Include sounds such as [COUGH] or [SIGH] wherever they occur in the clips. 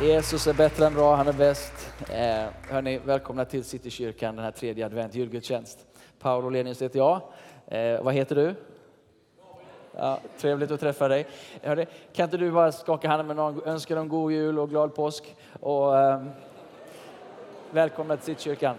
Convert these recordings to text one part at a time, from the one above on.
Jesus är bättre än bra, han är bäst. Eh, hörni, välkomna till Citykyrkan, den här tredje advent, julgudstjänst. Paolo Lenius heter jag. Eh, vad heter du? Ja, trevligt att träffa dig. Hörni, kan inte du bara skaka handen med någon, önska dem god jul och glad påsk? Och, eh, välkomna till Citykyrkan.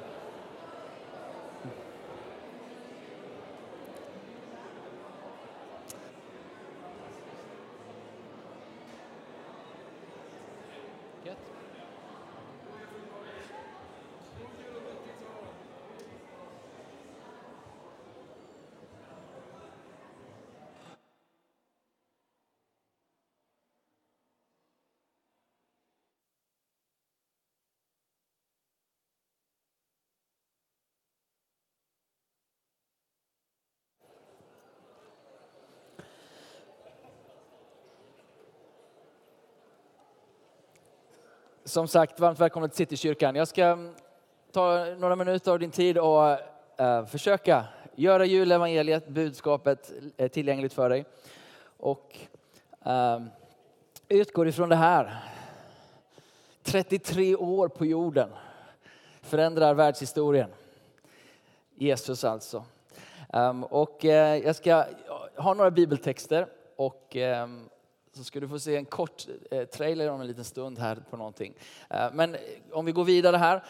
Som sagt, varmt välkommen till Citykyrkan. Jag ska mm, ta några minuter av din tid och uh, försöka göra julevangeliet, budskapet, eh, tillgängligt för dig. Och uh, utgår ifrån det här. 33 år på jorden förändrar världshistorien. Jesus alltså. Um, och eh, jag ska ha några bibeltexter och um, så ska du få se en kort eh, trailer om en liten stund här på någonting. Eh, men om vi går vidare här.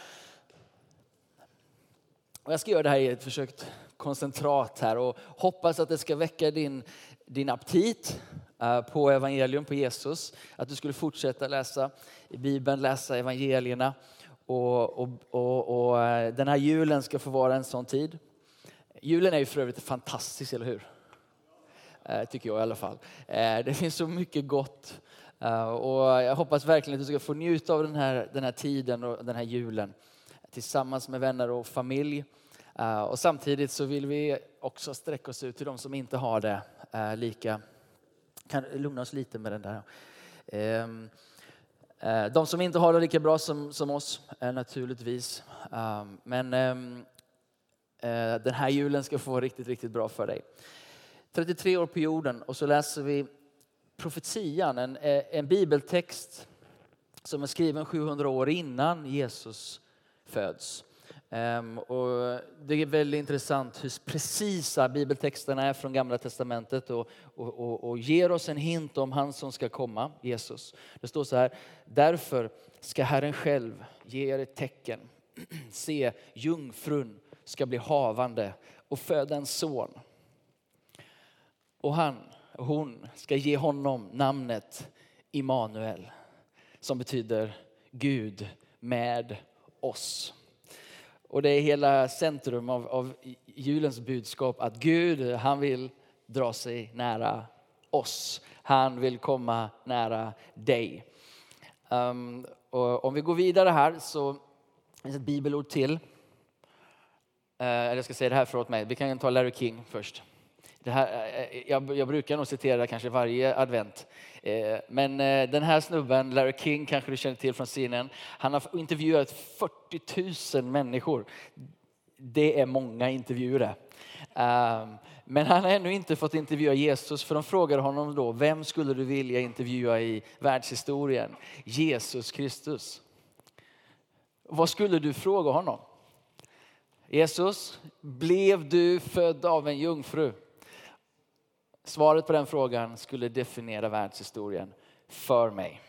Jag ska göra det här i ett försökt koncentrat här och hoppas att det ska väcka din, din aptit eh, på evangelium, på Jesus. Att du skulle fortsätta läsa i Bibeln, läsa evangelierna. Och, och, och, och den här julen ska få vara en sån tid. Julen är ju för övrigt fantastisk, eller hur? Eh, tycker jag i alla fall. Eh, det finns så mycket gott eh, och jag hoppas verkligen att du ska få njuta av den här, den här tiden och den här julen tillsammans med vänner och familj. Och samtidigt så vill vi också sträcka oss ut till de som inte har det lika. Kan lugna oss lite med den där. Ehm, de som inte har det lika bra som, som oss naturligtvis. Ehm, men ehm, den här julen ska få riktigt, riktigt bra för dig. 33 år på jorden och så läser vi profetian, en, eh, en bibeltext som är skriven 700 år innan Jesus föds. Um, och det är väldigt intressant hur precisa bibeltexterna är från Gamla Testamentet och, och, och, och, ger oss en hint om han som ska komma, Jesus. Det står så här, därför ska Herren själv ge er ett tecken. [CLEARS THROAT] Se, jungfrun ska bli havande och föda en son och han, och hon ska ge honom namnet Immanuel som betyder Gud med oss. Och det är hela centrum av, av julens budskap att Gud, han vill dra sig nära oss. Han vill komma nära dig. Um, och om vi går vidare här så finns ett bibelord till. Uh, jag ska säga det här, förlåt mig. Vi kan ta Larry King först. Det här, eh, eh, jag, jag, brukar nog citera kanske varje advent. Eh, men den här snubben, Larry King, kanske du känner till från scenen. Han har intervjuat 40 000 människor. Det är många intervjuer. Ehm, men han har ännu inte fått intervjua Jesus för de frågade honom då, vem skulle du vilja intervjua i världshistorien? Jesus Kristus. Vad skulle du fråga honom? Jesus, blev du född av en jungfru? Svaret på den frågan skulle definiera världshistorien för mig.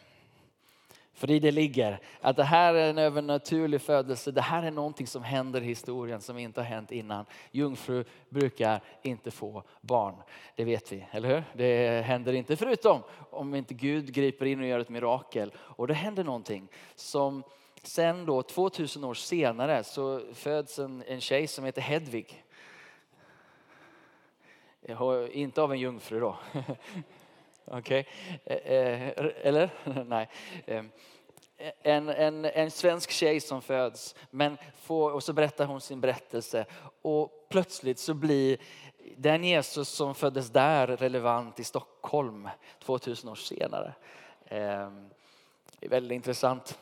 För i det ligger att det här är en övernaturlig födelse. Det här är någonting som händer i historien som inte har hänt innan. Jungfru brukar inte få barn. Det vet vi, eller hur? Det händer inte förutom om inte Gud griper in och gör ett mirakel. Och det händer någonting som sen då 2000 år senare så föds en, en tjej som heter Hedvig. Inte av en jungfru då. [LAUGHS] Okej, okay. Eller? [LAUGHS] Nej. Eh, en, en, en svensk tjej som föds, men får, och så berättar hon sin berättelse. Och plötsligt så blir den Jesus som föddes där relevant i Stockholm 2000 år senare. Ehm, det är väldigt intressant.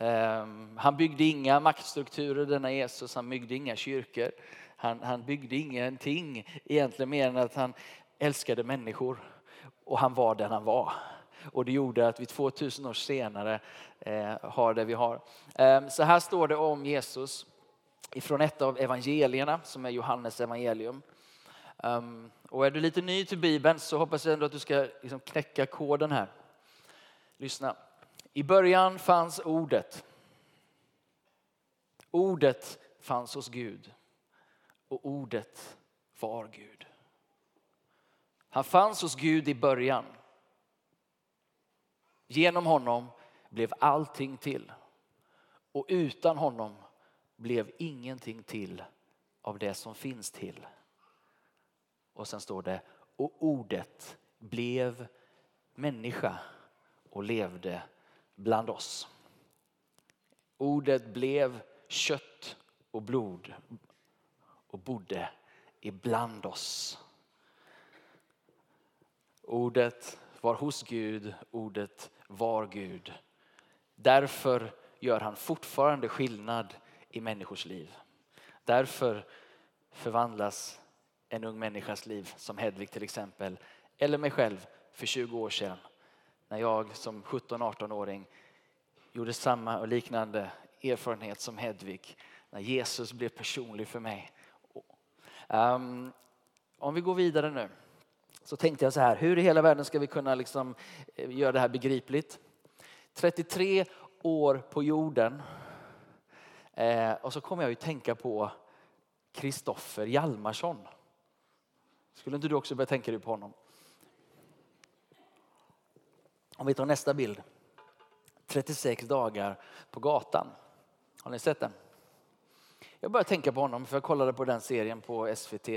Ehm, han byggde inga maktstrukturer denna Jesus, han byggde inga kyrkor. Han, han byggde ingenting egentligen mer än att han älskade människor och han var den han var. Och det gjorde att vi 2000 år senare eh, har det vi har. Eh, så här står det om Jesus ifrån ett av evangelierna som är Johannes evangelium. Um, och är du lite ny till Bibeln så hoppas jag ändå att du ska liksom knäcka koden här. Lyssna. I början fanns ordet. Ordet fanns hos Gud och ordet var Gud. Han fanns hos Gud i början. Genom honom blev allting till och utan honom blev ingenting till av det som finns till. Och sen står det, och ordet blev människa och levde bland oss. Ordet blev kött och blod och bodde ibland oss. Ordet var hos Gud, ordet var Gud. Därför gör han fortfarande skillnad i människors liv. Därför förvandlas en ung människas liv, som Hedvig till exempel, eller mig själv för 20 år sedan. När jag som 17-18-åring gjorde samma och liknande erfarenhet som Hedvig. När Jesus blev personlig för mig. Um, om vi går vidare nu så tänkte jag så här, hur i hela världen ska vi kunna liksom eh, göra det här begripligt? 33 år på jorden eh, och så kommer jag ju tänka på Kristoffer Hjalmarsson. Skulle inte du också börja tänka dig på honom? Om vi tar nästa bild. 36 dagar på gatan. Har ni sett den? Jag började tänka på honom för jag kollade på den serien på SVT.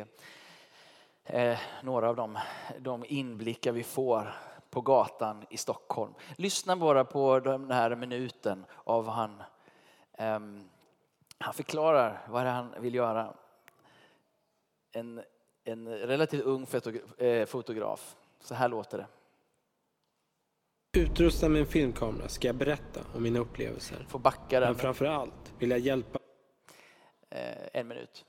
Eh, några av de, de inblickar vi får på gatan i Stockholm. Lyssna bara på den här minuten av han, eh, han förklarar vad han vill göra. En, en relativt ung eh, fotograf. Så här låter det. Utrustad med en filmkamera ska jag berätta om mina upplevelser. Får backa där. Men framför allt vill jag hjälpa. Eh, en minut.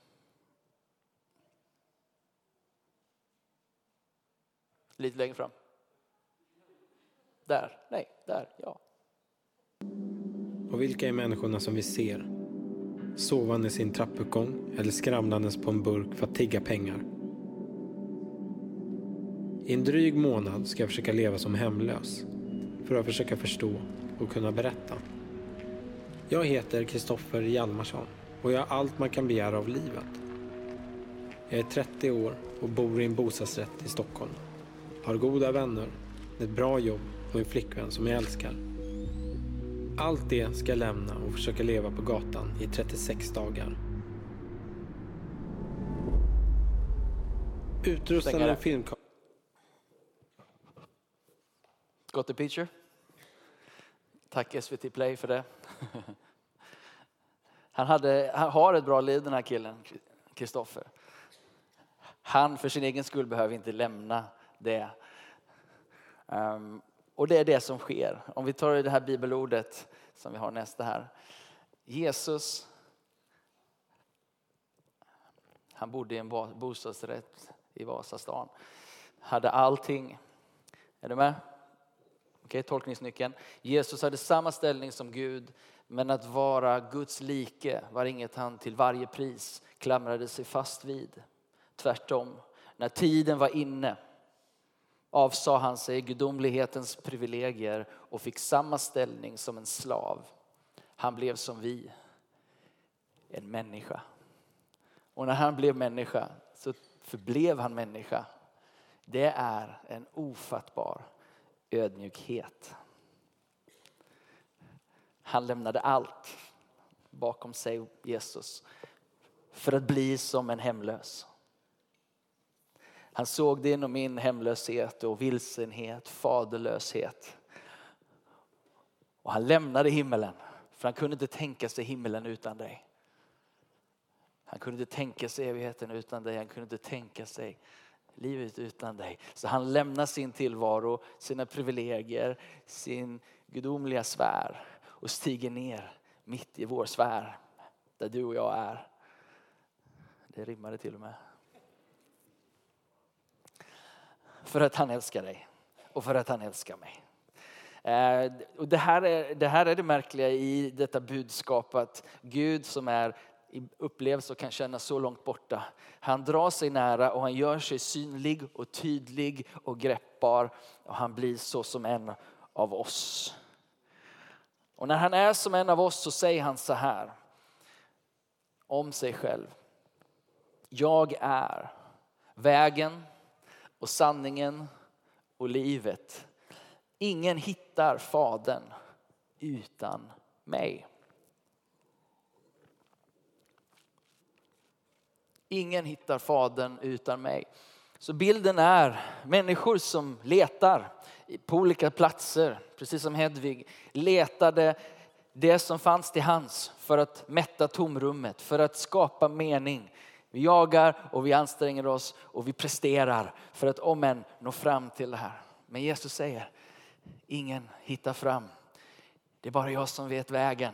Lite längre fram. Där, nej, där, ja. Och vilka är människorna som vi ser? Sovande i sin trappuppgång eller skramlandes på en burk för att tigga pengar. I en dryg månad ska jag försöka leva som hemlös för att försöka förstå och kunna berätta. Jag heter Kristoffer Hjalmarsson och jag har allt man kan begära av livet. Jag är 30 år och bor i en bostadsrätt i Stockholm. Har goda vänner, ett bra jobb och en flickvän som jag älskar. Allt det ska jag lämna och försöka leva på gatan i 36 dagar. Utrustad med en filmkamera Got the picture? Tack SVT Play för det. [LAUGHS] Han, hade, han har ett bra liv den här killen, Kristoffer. Han för sin egen skull behöver inte lämna det. Um, och det är det som sker. Om vi tar det här bibelordet som vi har nästa här. Jesus, han bodde i en bostadsrätt i Vasastan. Hade allting. Är du med? Okej, tolkningsnyckeln. Jesus hade samma ställning som Gud, men att vara Guds like var inget han till varje pris klamrade sig fast vid. Tvärtom, när tiden var inne avsade han sig gudomlighetens privilegier och fick samma ställning som en slav. Han blev som vi, en människa. Och när han blev människa så förblev han människa. Det är en ofattbar ödmjukhet. Han lämnade allt bakom sig, Jesus, för att bli som en hemlös. Han såg din och min hemlöshet och vilsenhet, faderlöshet. Och han lämnade himmelen, för han kunde inte tänka sig himmelen utan dig. Han kunde inte tänka sig evigheten utan dig, han kunde inte tänka sig livet utan dig. Så han lämnar sin tillvaro, sina privilegier, sin gudomliga sfär och stiger ner mitt i vår sfär där du och jag är. Det rimmade till och med. För att han älskar dig och för att han älskar mig. Eh, och det, här är, det här är det märkliga i detta budskap att Gud som är upplevs och kan kännas så långt borta. Han drar sig nära och han gör sig synlig och tydlig och greppbar och han blir så som en av oss. Och när han är som en av oss så säger han så här om sig själv. Jag är vägen och sanningen och livet. Ingen hittar Fadern utan mig. Ingen hittar Fadern utan mig. Så bilden är människor som letar på olika platser, precis som Hedvig letade det som fanns till hands för att mätta tomrummet, för att skapa mening. Vi jagar och vi anstränger oss och vi presterar för att om än nå fram till det här. Men Jesus säger, ingen hittar fram. Det är bara jag som vet vägen.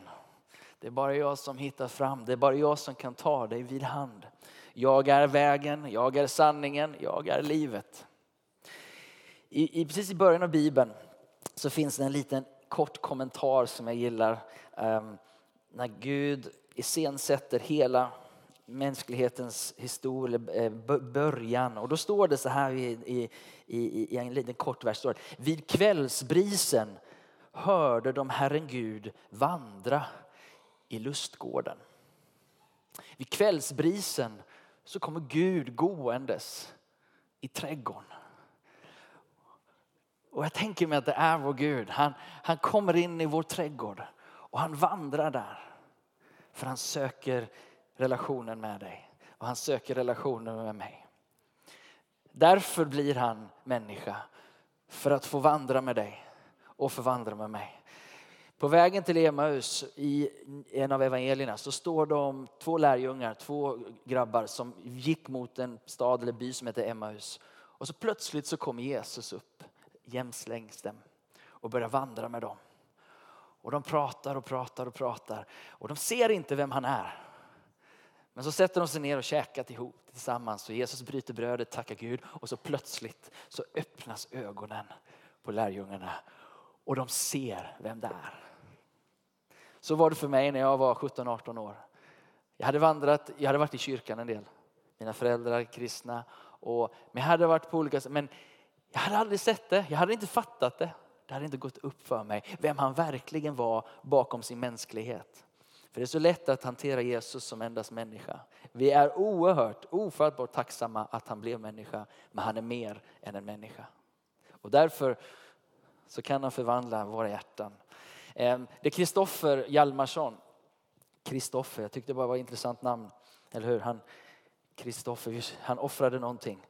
Det är bara jag som hittar fram. Det är bara jag som kan ta dig vid hand. Jag är vägen, jag är sanningen, jag är livet. I, i, precis i början av Bibeln så finns det en liten kort kommentar som jag gillar. Um, när Gud iscensätter hela mänsklighetens historia, eh, början. Och då står det så här i, i, i, i en liten kort vers. Står det, Vid kvällsbrisen hörde de Herren Gud vandra i lustgården. Vid kvällsbrisen så kommer Gud gåendes i trädgården. Och jag tänker mig att det är vår Gud. Han, han kommer in i vår trädgård och han vandrar där. För han söker relationen med dig och han söker relationen med mig. Därför blir han människa. För att få vandra med dig och förvandla med mig. På vägen till Emaus i en av evangelierna så står det om två lärjungar, två grabbar som gick mot en stad eller by som heter Emmaus. Och så plötsligt så kommer Jesus upp jämslängs dem och börjar vandra med dem. Och de pratar och pratar och pratar och de ser inte vem han är. Men så sätter de sig ner och käkar ihop tillsammans och Jesus bryter brödet, tackar Gud och så plötsligt så öppnas ögonen på lärjungarna och de ser vem det är. Så var det för mig när jag var 17-18 år. Jag hade vandrat, jag hade varit i kyrkan en del. Mina föräldrar kristna. Och, men jag hade varit på olika men jag hade aldrig sett det. Jag hade inte fattat det. Det hade inte gått upp för mig vem han verkligen var bakom sin mänsklighet. För det är så lätt att hantera Jesus som endast människa. Vi är oerhört, ofattbart tacksamma att han blev människa. Men han är mer än en människa. Och därför så kan han förvandla våra hjärtan. Ehm, det är Kristoffer Hjalmarsson. Kristoffer, jag tyckte det bara var ett intressant namn. Eller hur? Han, Kristoffer, han offrade någonting.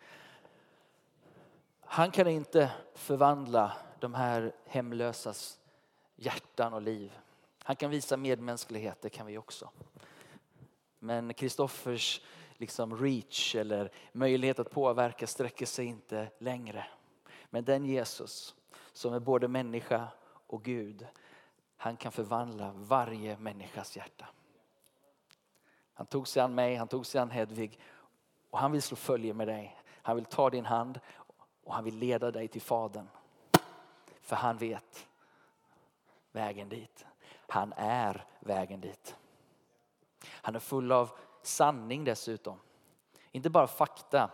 Han kan inte förvandla de här hemlösas hjärtan och liv. Han kan visa medmänsklighet, det kan vi också. Men Kristoffers liksom reach eller möjlighet att påverka sträcker sig inte längre. Men den Jesus som är både människa och Gud, han kan förvandla varje människas hjärta. Han tog sig an mig, han tog sig an Hedvig och han vill slå följe med dig. Han vill ta din hand och han vill leda dig till Fadern. För han vet vägen dit. Han är vägen dit. Han är full av sanning dessutom. Inte bara fakta,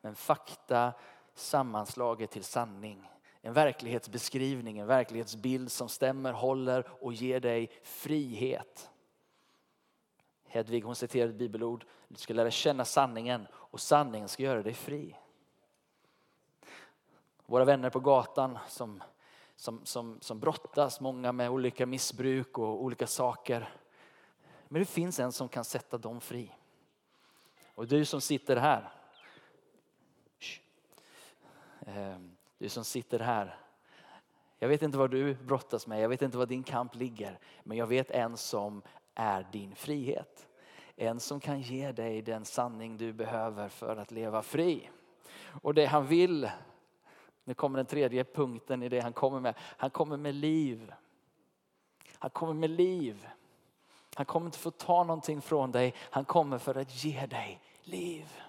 men fakta sammanslaget till sanning. En verklighetsbeskrivning, en verklighetsbild som stämmer, håller och ger dig frihet. Hedvig hon citerar ett bibelord. Du ska lära känna sanningen och sanningen ska göra dig fri. Våra vänner på gatan som, som, som, som brottas, många med olika missbruk och olika saker. Men det finns en som kan sätta dem fri. Och du som sitter här. Ehm, du som sitter här. Jag vet inte vad du brottas med, jag vet inte var din kamp ligger. Men jag vet en som är din frihet. En som kan ge dig den sanning du behöver för att leva fri. Och det han vill, nu kommer den tredje punkten i det han kommer med. Han kommer med liv. Han kommer med liv. Han kommer inte få ta någonting från dig. Han kommer för att ge dig liv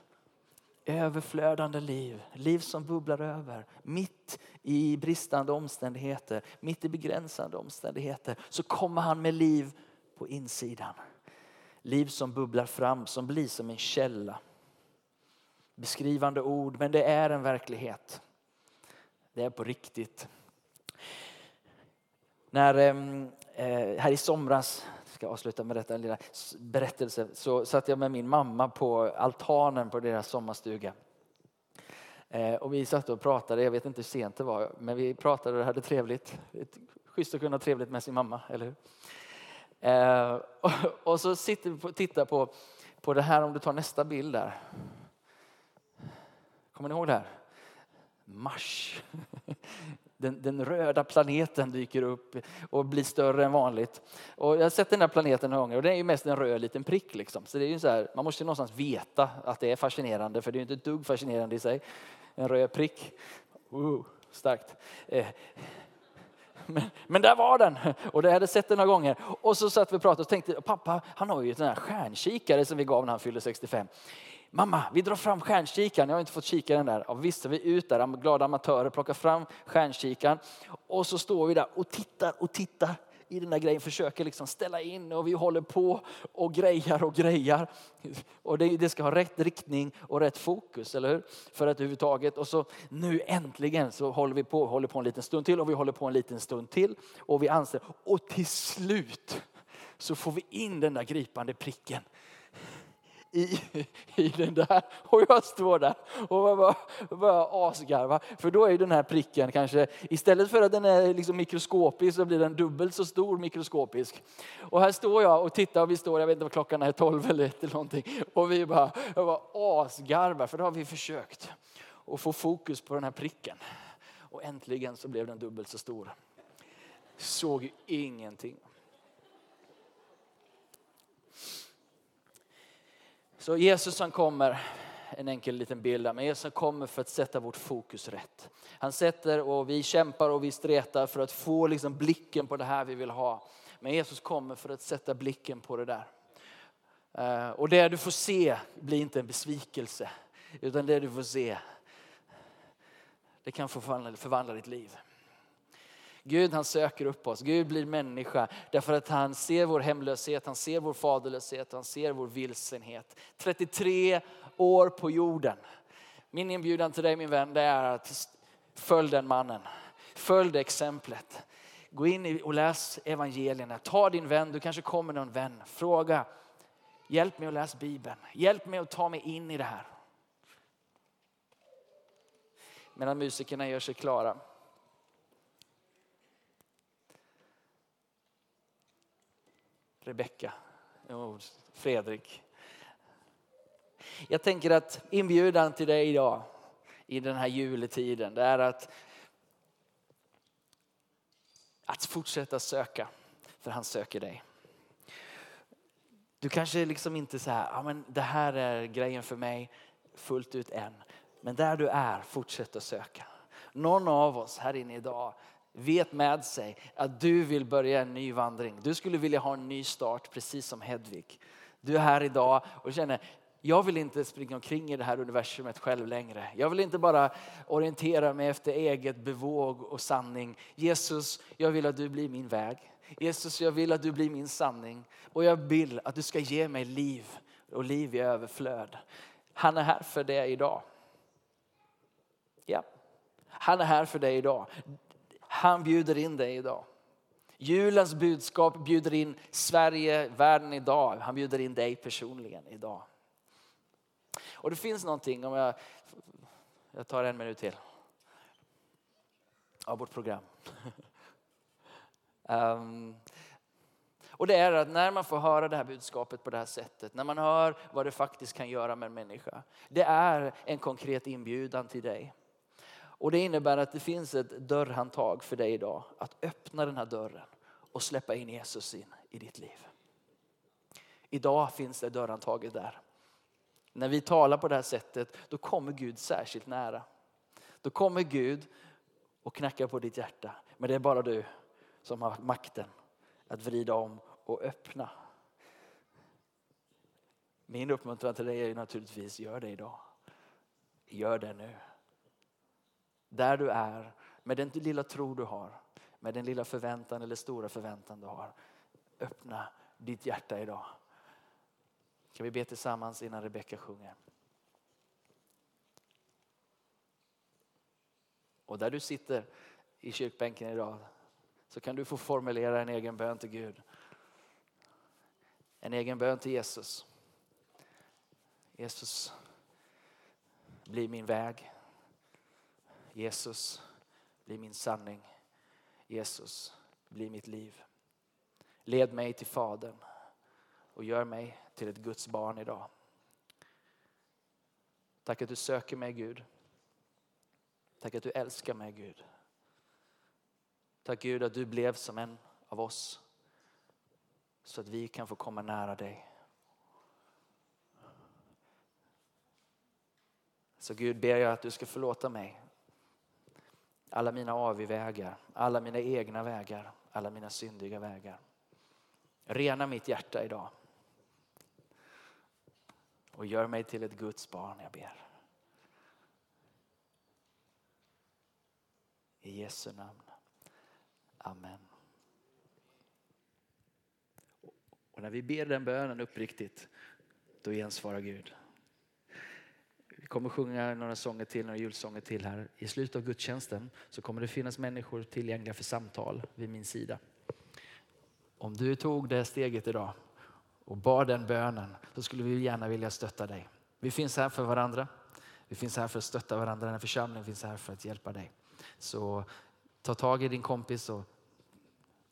överflödande liv, liv som bubblar över. Mitt i bristande omständigheter, mitt i begränsande omständigheter så kommer han med liv på insidan. Liv som bubblar fram, som blir som en källa. Beskrivande ord, men det är en verklighet. Det är på riktigt. När, ehm, eh, här i somras, ska avsluta med detta lilla berättelse, så satt jag med min mamma på altanen på deras sommarstuga. Eh, och vi satt och pratade, jag vet inte hur sent det var, men vi pratade och hade trevligt. Schysst att kunna ha trevligt med sin mamma, eller hur? Eh, och, och, så sitter vi och tittar på, på det här, om du tar nästa bild där. Kommer ni ihåg det här? Mars. Den, den, röda planeten dyker upp och blir större än vanligt. Och jag har sett den här planeten några gånger och det är ju mest en röd liten prick. Liksom. Så det är ju så här, man måste ju någonstans veta att det är fascinerande för det är ju inte ett dugg fascinerande i sig. En röd prick. Uh, starkt. Eh. Men, men, där var den och det hade sett den några gånger. Och så satt vi och pratade och tänkte, pappa han har ju en stjärnkikare som vi gav när han fyllde 65. Mamma, vi drar fram stjärnkikaren. Jag har inte fått kikaren där. Ja, visst är vi ut där, glada amatörer, plockar fram stjärnkikaren. Och så står vi där och tittar och tittar i den där grejen, försöker liksom ställa in och vi håller på och grejar och grejar. Och det, det, ska ha rätt riktning och rätt fokus, eller hur? För att överhuvudtaget, och så nu äntligen så håller vi på, håller på en liten stund till och vi håller på en liten stund till och vi anser, och till slut så får vi in den där gripande pricken i, i den där. Och jag står där och bara, bara asgarva. För då är den här pricken kanske, istället för att den är liksom mikroskopisk så blir den dubbelt så stor mikroskopisk. Och här står jag och tittar och vi står, jag vet inte vad klockan är, 12 eller 1 eller någonting. Och vi bara, jag bara asgarvar för då har vi försökt att få fokus på den här pricken. Och äntligen så blev den dubbelt så stor. Såg ju ingenting. Så Jesus han kommer, en enkel liten bild men Jesus kommer för att sätta vårt fokus rätt. Han sätter och vi kämpar och vi stretar för att få liksom blicken på det här vi vill ha. Men Jesus kommer för att sätta blicken på det där. Eh, och det du får se blir inte en besvikelse, utan det du får se, det kan förvandla, förvandla ditt liv. Gud han söker upp oss, Gud blir människa därför att han ser vår hemlöshet, han ser vår faderlöshet, han ser vår vilsenhet. 33 år på jorden. Min inbjudan till dig min vän det är att följ den mannen, följ det exemplet. Gå in och läs evangelierna, ta din vän, du kanske kommer någon vän, fråga. Hjälp mig att läsa Bibeln, hjälp mig att ta mig in i det här. Medan musikerna gör sig klara. Rebecka och Fredrik. Jag tänker att inbjudan till dig idag i den här juletiden det är att, att fortsätta söka, för han söker dig. Du kanske liksom inte så här, ja, men det här är grejen för mig fullt ut än. Men där du är, fortsätt att söka. Någon av oss här inne idag vet med sig att du vill börja en ny vandring. Du skulle vilja ha en ny start precis som Hedvig. Du är här idag och känner jag vill inte springa omkring i det här universumet själv längre. Jag vill inte bara orientera mig efter eget bevåg och sanning. Jesus, jag vill att du blir min väg. Jesus, jag vill att du blir min sanning. Och jag vill att du ska ge mig liv och liv i överflöd. Han är här för dig idag. Ja, han är här för dig idag. Han bjuder in dig idag. Julens budskap bjuder in Sverige, världen idag. Han bjuder in dig personligen idag. Och det finns någonting, om jag, jag tar en minut till. Av vårt program. um, [LAUGHS] och det är att när man får höra det här budskapet på det här sättet, när man hör vad det faktiskt kan göra med en människa. Det är en konkret inbjudan till dig. Och det innebär att det finns ett dörrhandtag för dig idag. Att öppna den här dörren och släppa in Jesus in i ditt liv. Idag finns det dörrhandtaget där. När vi talar på det här sättet, då kommer Gud särskilt nära. Då kommer Gud och knackar på ditt hjärta. Men det är bara du som har makten att vrida om och öppna. Min uppmuntran till dig är naturligtvis, gör det idag. Gör det nu. Där du är, med den lilla tro du har, med den lilla förväntan eller stora förväntan du har. Öppna ditt hjärta idag. Kan vi be tillsammans innan Rebecka sjunger? Och där du sitter i kyrkbänken idag så kan du få formulera en egen bön till Gud. En egen bön till Jesus. Jesus, bli min väg. Jesus, bli min sanning. Jesus, bli mitt liv. Led mig till Fadern och gör mig till ett Guds barn idag. Tack att du söker mig Gud. Tack att du älskar mig Gud. Tack Gud att du blev som en av oss så att vi kan få komma nära dig. Så Gud ber jag att du ska förlåta mig alla mina avvägar, alla mina egna vägar, alla mina syndiga vägar. Rena mitt hjärta idag. Och gör mig till ett Guds barn, jag ber. I Jesu namn. Amen. Och när vi ber den bönen uppriktigt, då gensvarar Gud. Vi kommer sjunga några sånger till, några julsånger till här. I slutet av gudstjänsten så kommer det finnas människor tillgängliga för samtal vid min sida. Om du tog det steget idag och bar den bönen så skulle vi gärna vilja stötta dig. Vi finns här för varandra. Vi finns här för att stötta varandra. Den här församlingen finns här för att hjälpa dig. Så ta tag i din kompis och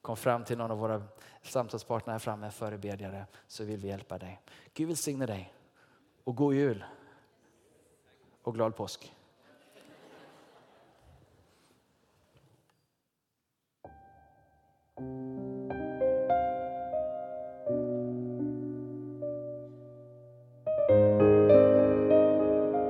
kom fram till någon av våra samtalspartner här framme, förebedjare, så vill vi hjälpa dig. Gud välsigne dig och god jul och glad påsk. thank